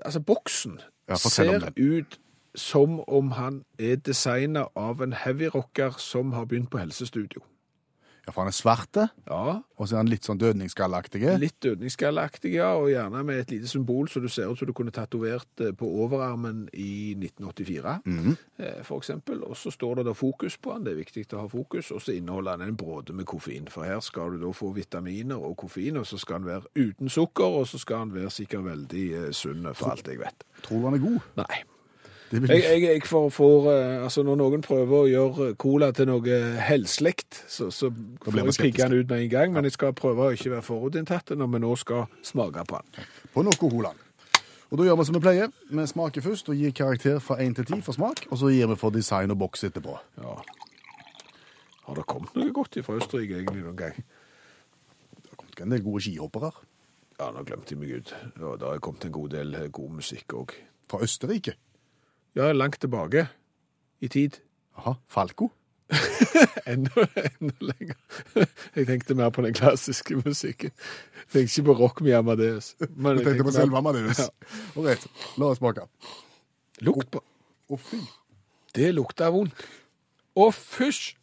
Altså, boksen Ja, ser ut som om han er designet av en heavyrocker som har begynt på helsestudio. Ja, for han er svarte, Ja, og så er han litt sånn dødningsskallaktig. litt dødningsskallaktig, ja, og gjerne med et lite symbol så du ser ut som du kunne tatovert eh, på overarmen i 1984, Mhm. eh, for eksempel. Og så står det da fokus på han, det er viktig å ha fokus, og så inneholder han en bråde med koffein. For her skal du da få vitaminer og koffein, og så skal han være uten sukker, og så skal han være sikkert veldig eh, sunn, for alt jeg vet. Tror du han er god? Nei. Vil Jeg, jeg, jeg får, får eh, altså Når noen prøver å gjøre cola til noe helslekt så, så får blir jeg pigge den ut med en gang. Men jeg skal prøve å ikke være forutinntatt når vi nå skal smake på den. På noe Colaen. Og da gjør vi som vi pleier. Vi smaker først og gir karakter fra 1 til 10 for smak, og så gir vi for design og boks etterpå. Ja. Har det kommet noe godt fra Østerrike egentlig noen gang? Det har kommet en del gode skihoppere Ja, nå glemte jeg meg ut. Ja, det har kommet en god del eh, god musikk òg. fra Østerrike. Ja, langt tilbake i tid. Aha, Falco. Enda, enda lenger. Jeg tenkte mer på den klassiske musikken. Jeg tenkte ikke på rock med Amadeus. Men jeg tenkte på mer- selve Amadeus. Ja. Right, la oss smake. Lukt på Å, fy. Det lukta vondt. Å, fysj!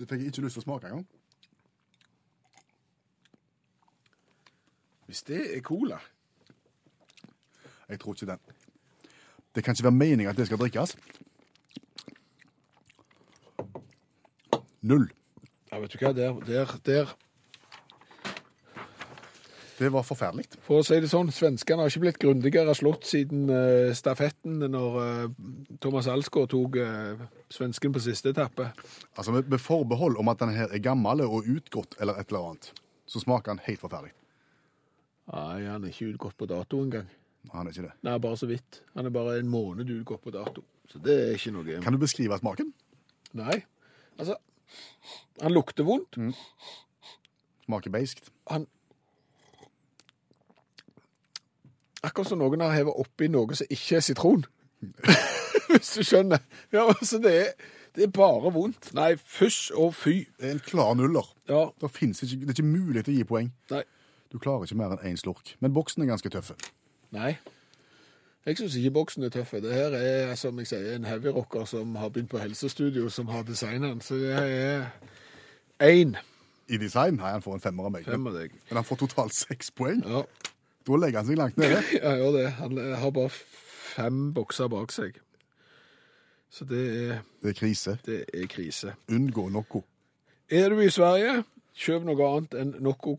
Det fikk jeg ikke lyst til å smake engang. Hvis det er cola Jeg tror ikke den. Det kan ikke være meningen at det skal drikkes. Null. Ja, vet du hva, der, der, der Det var forferdelig. For å si det sånn, svenskene har ikke blitt grundigere slått siden uh, stafetten når uh, Thomas Alsgaard tok uh, svensken på siste etappe. Altså, med, med forbehold om at den her er gammel og utgått eller et eller annet, så smaker den helt forferdelig. Nei, han er ikke utgått på dato engang. Han er ikke det. Nei, bare så vidt. Han er bare en måned utgått på dato. Så det er ikke noe Kan du beskrive smaken? Nei. Altså, han lukter vondt. Smaker beiskt. Han Akkurat som noen har hevet oppi noe som ikke er sitron. Hvis du skjønner. Ja, altså, det er, det er bare vondt. Nei, fysj og fy. Det er en klar nuller. Ja, Det, ikke, det er ikke mulig til å gi poeng. nei. Du klarer ikke mer enn én slurk. Men boksen er ganske tøff. Nei. Jeg syns ikke boksen er tøff. Det her er som jeg sier, en heavyrocker som har begynt på helsestudio, som har designet den. Så det er én. I design Nei, han får en femmer av meg. Fem av deg. Men han får totalt seks poeng. Ja, Da legger han seg langt nede. ja, gjør det. Han har bare fem bokser bak seg. Så det er, Det er krise. det er krise. Unngå noe. Er du i Sverige, kjøp noe annet enn Noco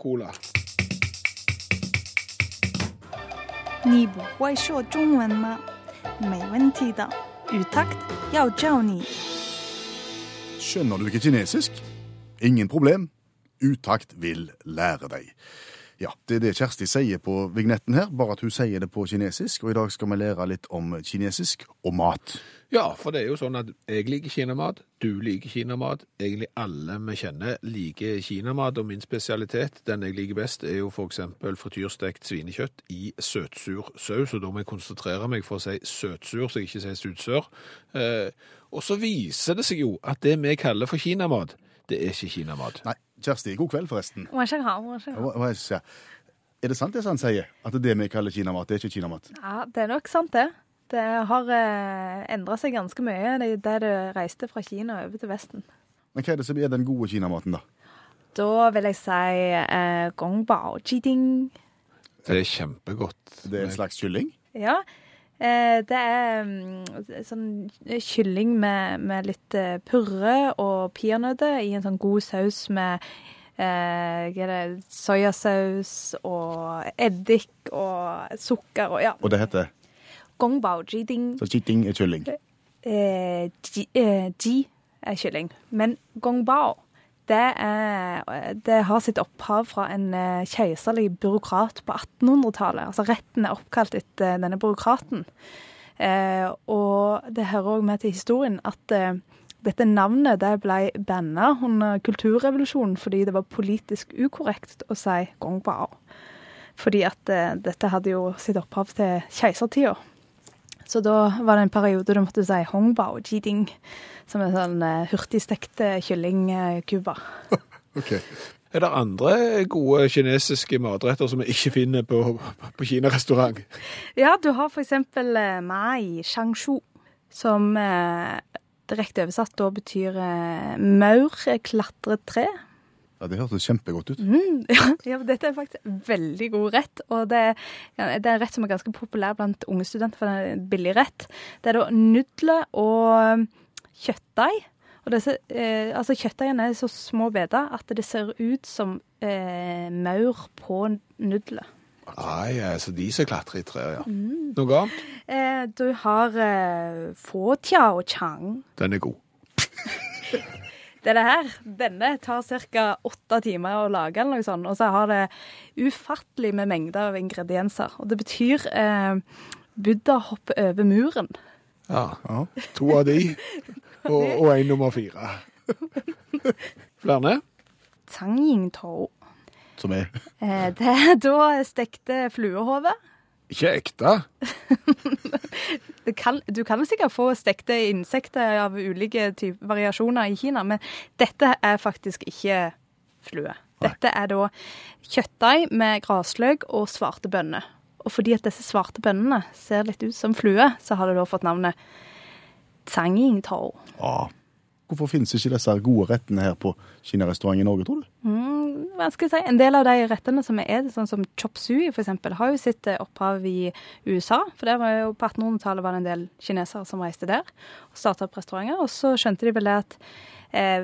你不会说中文吗？没问题的，语 takt 要教你。 Skjønner du ikke kinesisk? Ingen problem. Utakt vil lære deg. Ja, det er det Kjersti sier på vignetten her, bare at hun sier det på kinesisk. Og i dag skal vi lære litt om kinesisk og mat. Ja, for det er jo sånn at jeg liker kinamat, du liker kinamat, egentlig alle vi kjenner liker kinamat, og min spesialitet, den jeg liker best, er jo eksempel frityrstekt svinekjøtt i søtsur saus, og da må jeg konsentrere meg for å si søtsur, så jeg ikke sier sutsør. Eh, og så viser det seg jo at det vi kaller for kinamat, det er ikke kinamat. Nei, Kjersti, god kveld, forresten. Må jeg ikke ha, må jeg ikke ha. Er det sant det han sier, at det vi kaller kinamat, det er ikke kinamat? Ja, det er nok sant, det. Det har eh, endra seg ganske mye da du reiste fra Kina over til Vesten. Men hva er det som er den gode kinamaten, da? Da vil jeg si eh, gongbao jiding. Det er kjempegodt. Det er en slags kylling? Ja. Eh, det er mm, sånn kylling med, med litt eh, purre og peanøtter i en sånn god saus med eh, soyasaus og eddik og sukker og ja. Og det heter Gongbao jiding. Så chitting er kylling. Eh, ji, eh, ji er kylling. Men gongbao, det, er, det har sitt opphav fra en eh, keiserlig byråkrat på 1800-tallet. Altså retten er oppkalt etter denne byråkraten. Eh, og det hører òg med til historien at eh, dette navnet det ble banna under kulturrevolusjonen fordi det var politisk ukorrekt å si gongbao. Fordi at eh, dette hadde jo sitt opphav til keisertida. Så da var det en periode du måtte si hongbao jiding, som er sånn hurtigstekt hurtigstekte kyllingkuber. Ok. Er det andre gode kinesiske matretter som vi ikke finner på, på kinarestaurant? Ja, du har eh, mai shangshu, som eh, direkte oversatt da betyr eh, maur, eh, klatretre. Ja, Det hørtes kjempegodt ut. Mm, ja, ja, dette er faktisk veldig god rett, og det, er- ja, det er en rett som er ganske populær blant unge studenter, for det er en billig rett. Det er da nudler og kjøttdeig. Og disse, eh, altså Kjøttdeigene er så små biter at det ser ut som eh, maur på nudler. Nei, altså de som klatrer i trær, ja. Noe annet? Eh, du har eh, få og chang. Den er god. Denne her, denne tar ca. åtte timer å lage, eller noe sånt. Og så har det ufattelig med mengder av ingredienser. Og det betyr eh, Buddha hopper over muren. Ja. Ja. To av de, og, og en nummer fire. Flere? Tangying tou. Som er Eh, det er da stekte fluehove. Ikke ekte. Kan, du kan sikkert få stekte insekter av ulike typer variasjoner i Kina, men dette er faktisk ikke flue. Dette er da kjøttdeig med grasløk og svarte bønner. Og fordi at disse svarte bønnene ser litt ut som flue, så har det da fått navnet tsangingtao. Ah. Hvorfor finnes ikke disse gode rettene her på kinarestaurant i Norge, tror du? Mm, skal jeg si? En del av de rettene som er sånn som chop sui, for eksempel, har jo sitt eh, opphav i USA. For der var jo på 1800-tallet var det en del kinesere som reiste der og starta opp restauranter. Og så skjønte de vel det at eh,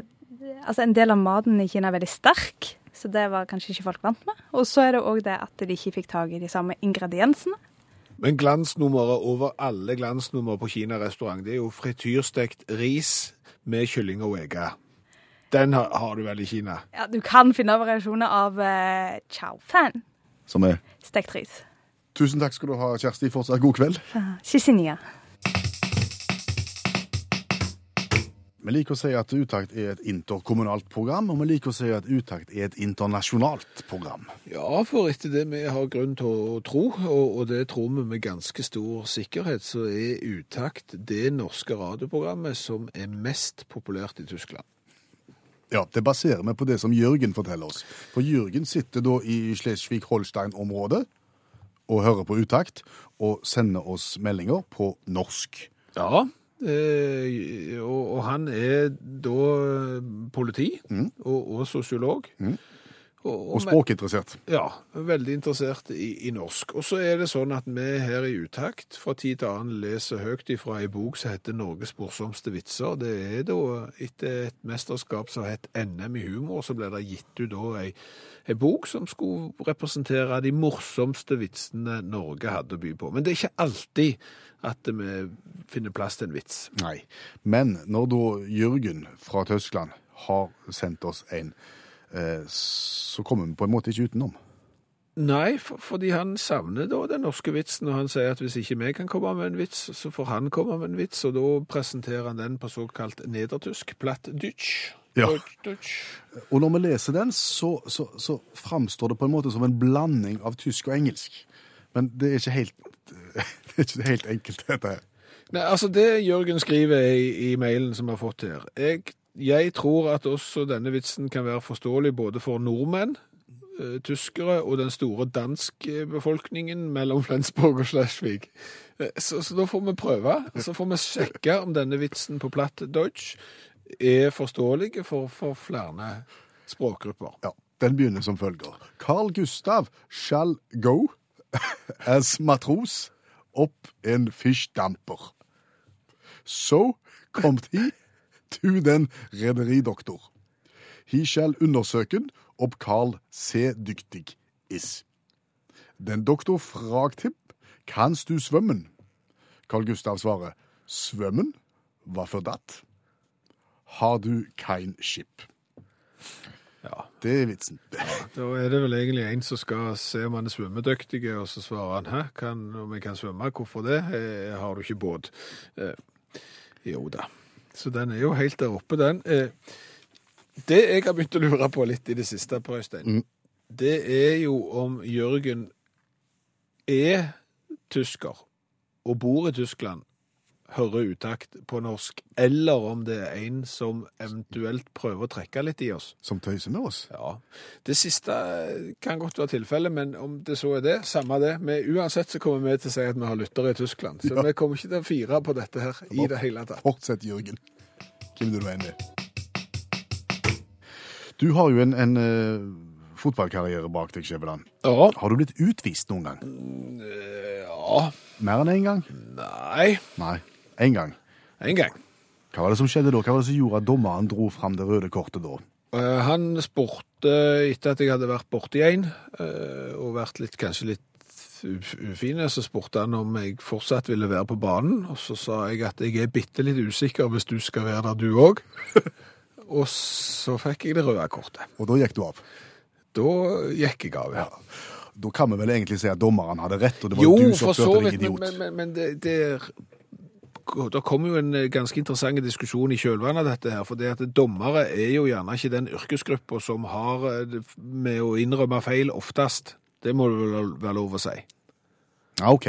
altså en del av maten i Kina er veldig sterk. Så det var kanskje ikke folk vant med. Og så er det òg det at de ikke fikk tak i de samme ingrediensene. Men glansnummeret over alle glansnummer på Kina-restaurant, det er jo frityrstekt ris med kylling og egg. Den har, har du vel i Kina? Ja, Du kan finne variasjoner av uh, chow fan, Som er stekt ris. Tusen takk skal du ha, Kjersti. Fortsatt god kveld. Shisinia. Vi liker å si at Utakt er et interkommunalt program, og vi liker å si at Utakt er et internasjonalt program. Ja, for etter det vi har grunn til å tro, og, det tror vi med ganske stor sikkerhet, så er Utakt det norske radioprogrammet som er mest populært i Tyskland. Ja, Det baserer vi på det som Jørgen forteller oss. For Jørgen sitter da i Slesvig-Holstein-området og hører på Utakt, og sender oss meldinger på norsk. Ja, eh, og, og han er da politi og, og sosiolog. Og, Og språkinteressert. Ja, veldig interessert i, i norsk. Og så er det sånn at vi her i Utakt fra tid til annen leser høyt ifra ei bok som heter Norges morsomste vitser. Det er da etter et mesterskap som het NM i humor, så ble det gitt ut da ei, ei bok som skulle representere de morsomste vitsene Norge hadde å by på. Men det er ikke alltid at vi finner plass til en vits. Nei. Men når da Jørgen fra Tyskland har sendt oss en, eh, så kommer vi på en måte ikke utenom. Nei, for, fordi han savner da den norske vitsen, og han sier at hvis ikke vi kan komme med en vits, så får han komme med en vits, og da presenterer han den på såkalt nedertysk, platt Deutsch. Ja. Og når vi leser den, så, så, så framstår det på en måte som en blanding av tysk og engelsk. Men det er ikke helt, det er ikke helt enkelt, dette her. Nei, altså det Jørgen skriver i, i mailen som vi har fått her, jeg, jeg tror at også denne vitsen kan være forståelig både for nordmenn, eh, tyskere og den store danske befolkningen mellom Flensborg og Slesvig. Eh, Så, så da får vi prøve, så får vi sjekke om denne vitsen på platt Deutsch er forståelig for, for flere språkgrupper. Ja, den begynner som følger. Carl Gustav shall go as matros opp en fiskdamper. So komt he to den rederidoktor. He shall undersøken ob Carl se dyktig is. Den doktor fragt him, kanst du svømmen? Carl Gustav svarer, svømmen? Hva for dat? Har du kein skip? Ja. Det er vitsen. Da er det vel egentlig en som skal se om han er svømmedyktig, og så svarer han hæ, kan, om jeg kan svømme, hvorfor det? Eh, har du ikke båt? Eh, jo da. Så den er jo helt der oppe, den. Eh, det jeg har begynt å lure på litt i det siste, Per Øystein, Mm. det er jo om Jørgen er tysker og bor i Tyskland, hører utakt på norsk, eller om det er en som eventuelt prøver å trekke litt i oss. Som tøyser med oss. Ja, Det siste kan godt være tilfellet, men om det så er det, samme det. Men uansett så kommer vi til å si at vi har lyttere i Tyskland, så Ja. vi kommer ikke til å fire på dette her i det hele tatt. Fortsett, Jørgen. Hvem du enig er. Du har jo en, en uh, fotballkarriere bak deg, Skjæveland. Ja. Har du blitt utvist noen gang? ja. Mer enn én gang? Nei. Nei. Én gang. En gang. Hva var det som skjedde da? Hva var det som gjorde at dommeren dro fram det røde kortet da? Eh, Han spurte etter at jeg hadde vært borti en, eh, og vært litt, kanskje litt uf- ufin, så spurte han om jeg fortsatt ville være på banen, og så sa jeg at jeg er bitte litt usikker hvis du skal være der du òg. og så fikk jeg det røde kortet. Og da gikk du av. Da gikk jeg av, ja. Da kan vi vel egentlig si at dommeren hadde rett, og det var Jo, du som for så oppførte deg vidt, men, idiot. men, men, men det, det det kommer jo en eh, ganske interessant diskusjon i kjølvannet av dette her, for det at dommere er jo gjerne ikke den yrkesgruppa som har eh, med å innrømme feil oftest. Det må det vel være lov å si. Ja, ok.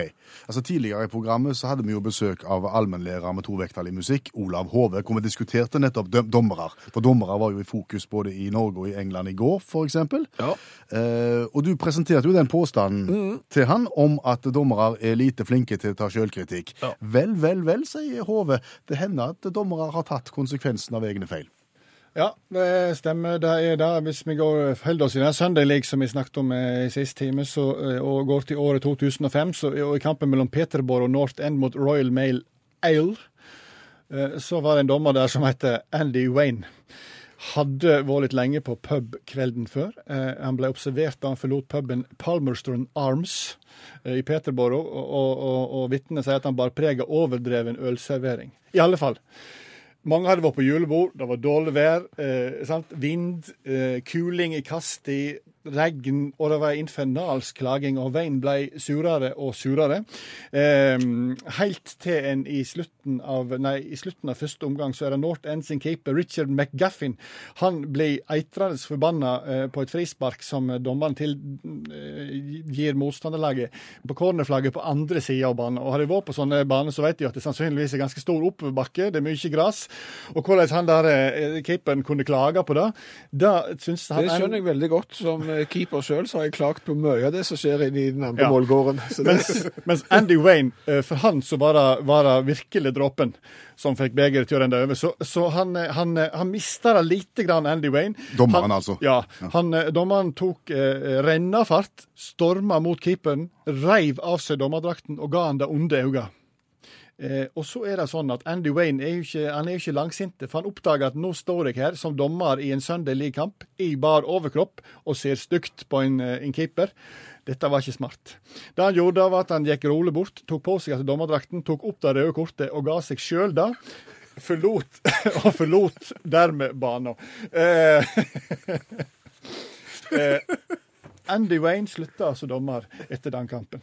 Altså Tidligere i programmet så hadde vi jo besøk av allmennlærer med tovektig musikk, Olav Hove, hvor vi diskuterte nettopp døm- dommere. For dommere var jo i fokus både i Norge og i England i går, eksempel. Ja. Eh, og du presenterte jo den påstanden til han om at dommere er lite flinke til å ta sjølkritikk. Ja. Vel, vel, vel, sier Hove. Det hender at dommere har tatt konsekvensen av egne feil. Ja, det stemmer. Det er det. Hvis vi går, holder oss i den Sunday League som vi snakket om eh, i sist time, så, eh, og går til året 2005, så, og i kampen mellom Peterborough og North End mot Royal Mail Ale, eh, så var det en dommer der som heter Andy Wayne. Hadde vært litt lenge på pub kvelden før. Eh, han ble observert da han forlot puben Palmerston Arms eh, i Peterborough, og, og, og, og vitnene sier at han bar preg av overdreven ølservering. I alle fall. Mange hadde vært på julebord, det var dårlig vær, eh, vind, eh, kuling i kasti, regn, og det var infernalsk klaging, og veien ble surere og surere. Eh, helt til en i slutten av nei, i slutten av første omgang så er det North End sin keeper Richard McGuffin. Han blir eitrende forbanna eh, på et frispark som dommeren til eh, gir motstanderlaget på cornerflagget på andre sida av banen. Og har de vært på sånne baner, så vet de at det sannsynligvis er ganske stor oppoverbakke, det er mye gress. Og hvordan han der eh, keeperen kunne klage på det, det synes han Det skjønner jeg veldig godt. Som eh, keeper sjøl så har jeg klagt på mye av det som skjer inne i den andre Ja. målgården. Så det, Mens, mens Andy Wayne, eh, for han så var det, var det virkelig dråpen som fikk begeret til å renne over. Så, så han, han, han mista det lite grann, Andy Wayne. Dommeren, han, altså. Ja. Han, dommeren tok eh, rennafart, storma mot keeperen, reiv av seg dommerdrakten og ga han det onde øyet. Eh, og så er det sånn at Andy Wayne er jo ikke, han er jo ikke langsinte, for han oppdager at nå står jeg her som dommer i en Sunday League-kamp i bar overkropp og ser stygt på en, eh, en keeper. Dette var ikke smart. Det han gjorde, var at han gikk rolig bort, tok på seg altså dommerdrakten, tok opp det røde kortet og ga seg sjøl det. Forlot, og forlot dermed banen. Eh, eh, Andy Wayne slutta som dommer etter den kampen.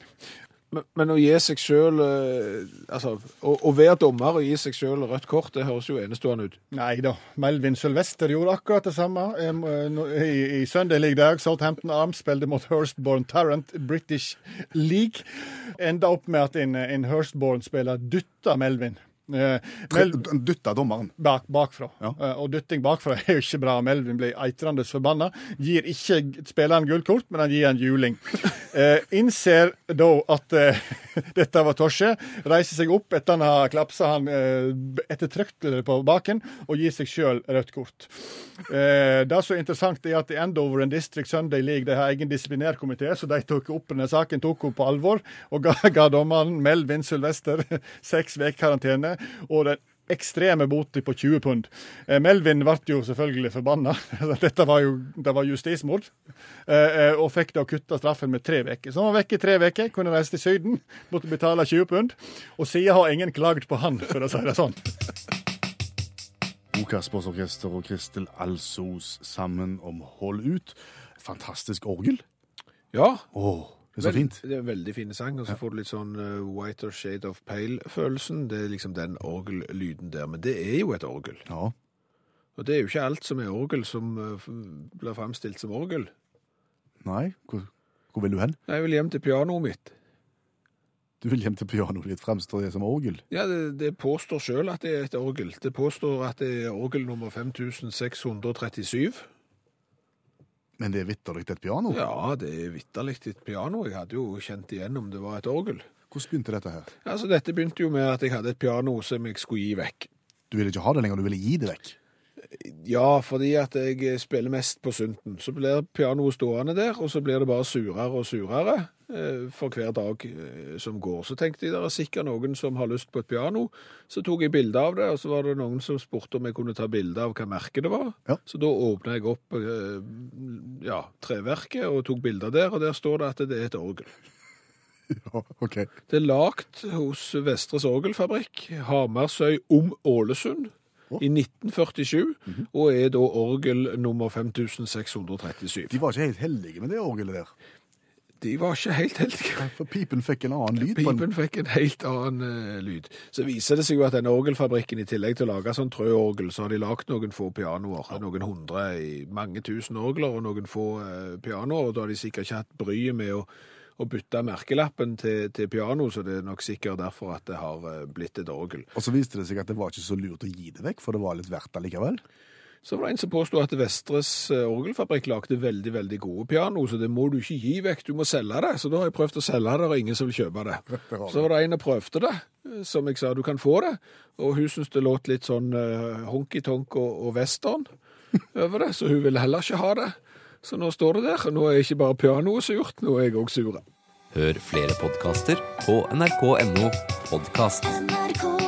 Men, men å gi seg sjøl Altså, å, å være dommer og gi seg sjøl rødt kort, det høres jo enestående ut. Nei da. Melvin Sylvester gjorde akkurat det samme. Em, eh, I, i Sunday League dag Southampton Arms spilte mot Hurstbourne Tarrant British League. Enda opp med at en, en Hurstbourne-spiller dytta Melvin. Eh, Dytta dommeren. bak, bakfra. Ja. Eh, og dytting bakfra er jo ikke bra. Melvin blir eitrende forbanna. Gir ikke spilleren gullkort, men han gir en juling. Eh, innser da at eh, dette var torsje, Reiser seg opp etter han har klapsa han eh, ettertrykkelig på baken, og gir seg sjøl rødt kort. Eh, det som er interessant, er at i Endover and District Sunday League de har egen disiplinærkomité, så de tok opp denne saken tok henne på alvor og ga, ga dommeren Melvin Sylvester seks uker karantene og den ekstreme bota på 20 pund. Eh, Melvin ble jo selvfølgelig forbanna. Dette var jo det var justismord. Eh, eh, og fikk da kutta straffen med tre uker. Så han var vekke i tre uker, kunne reise til Syden, måtte betale 20 pund. Og siden har ingen klagd på han, for å si det sånn. Okaspers Orkester og Kristel Alsos sammen om Hold ut. Fantastisk orgel. Ja. Åh, det er så fint. Det er en veldig fin sang, og så får du litt sånn uh, whiter shade of pale-følelsen. Det er liksom den orgellyden der. Men det er jo et orgel. Ja. Og det er jo ikke alt som er orgel som uh, blir fremstilt som orgel. Nei, hvor, hvor vil du hen? Jeg vil hjem til pianoet mitt. Du vil hjem til pianoet ditt, fremstår det som orgel? Ja, det, det påstår sjøl at det er et orgel. Det påstår at det er orgel nummer 5637. Men det er vitterlig et piano? Ja, det er vitterlig et piano. Jeg hadde jo kjent igjen om det var et orgel. Hvordan begynte dette her? Altså, Dette begynte jo med at jeg hadde et piano som jeg skulle gi vekk. Du ville ikke ha det lenger, du ville gi det vekk? Ja, fordi at jeg spiller mest på synten. Så blir pianoet stående der, og så blir det bare surere og surere for hver dag eh, som går. Så tenkte jeg det er sikkert noen som har lyst på et piano. Så tok jeg bilde av det, og så var det noen som spurte om jeg kunne ta bilde av hva merket det var. Ja. Så da åpna jeg opp eh, ja, treverket og tok bilder der, og der står det at det er et orgel. Ja, OK. Det er lagt hos Vestres Orgelfabrikk, Hamarsøy om Ålesund, i 1947, og er da orgel nummer 5637. De var ikke helt heldige med det orgelet der. De var ikke helt heldige. For pipen fikk en annen lyd på en... Pipen fikk en helt annen uh, lyd. Så viser det seg jo at denne orgelfabrikken, i tillegg til å lage sånn trøorgel, så har de lagd noen få pianoer. Noen hundre i mange tusen orgler og noen få uh, pianoer. Og da har de sikkert ikke hatt bryet med å, og bytte merkelappen til, til piano, så det er nok sikkert derfor at det har eh, blitt et orgel. Og så viste det seg at det var ikke så lurt å gi det vekk, for det var litt verdt allikevel. Så var det en som påstod at Vestres eh, orgelfabrikk lagde veldig, veldig gode piano, så det må du ikke gi vekk, du må selge det. Så da har jeg prøvd å selge det, og ingen som vil kjøpe det. Så var det en som prøvde det, eh, som jeg sa, du kan få det, og hun syntes det låt litt sånn uh, honky-tonk og, og western over det, så hun ville heller ikke ha det. Så nå står det der, og nå er ikke bare pianoet surt, nå er jeg også sur. Hør flere podkaster på nrk.no podkast. NRK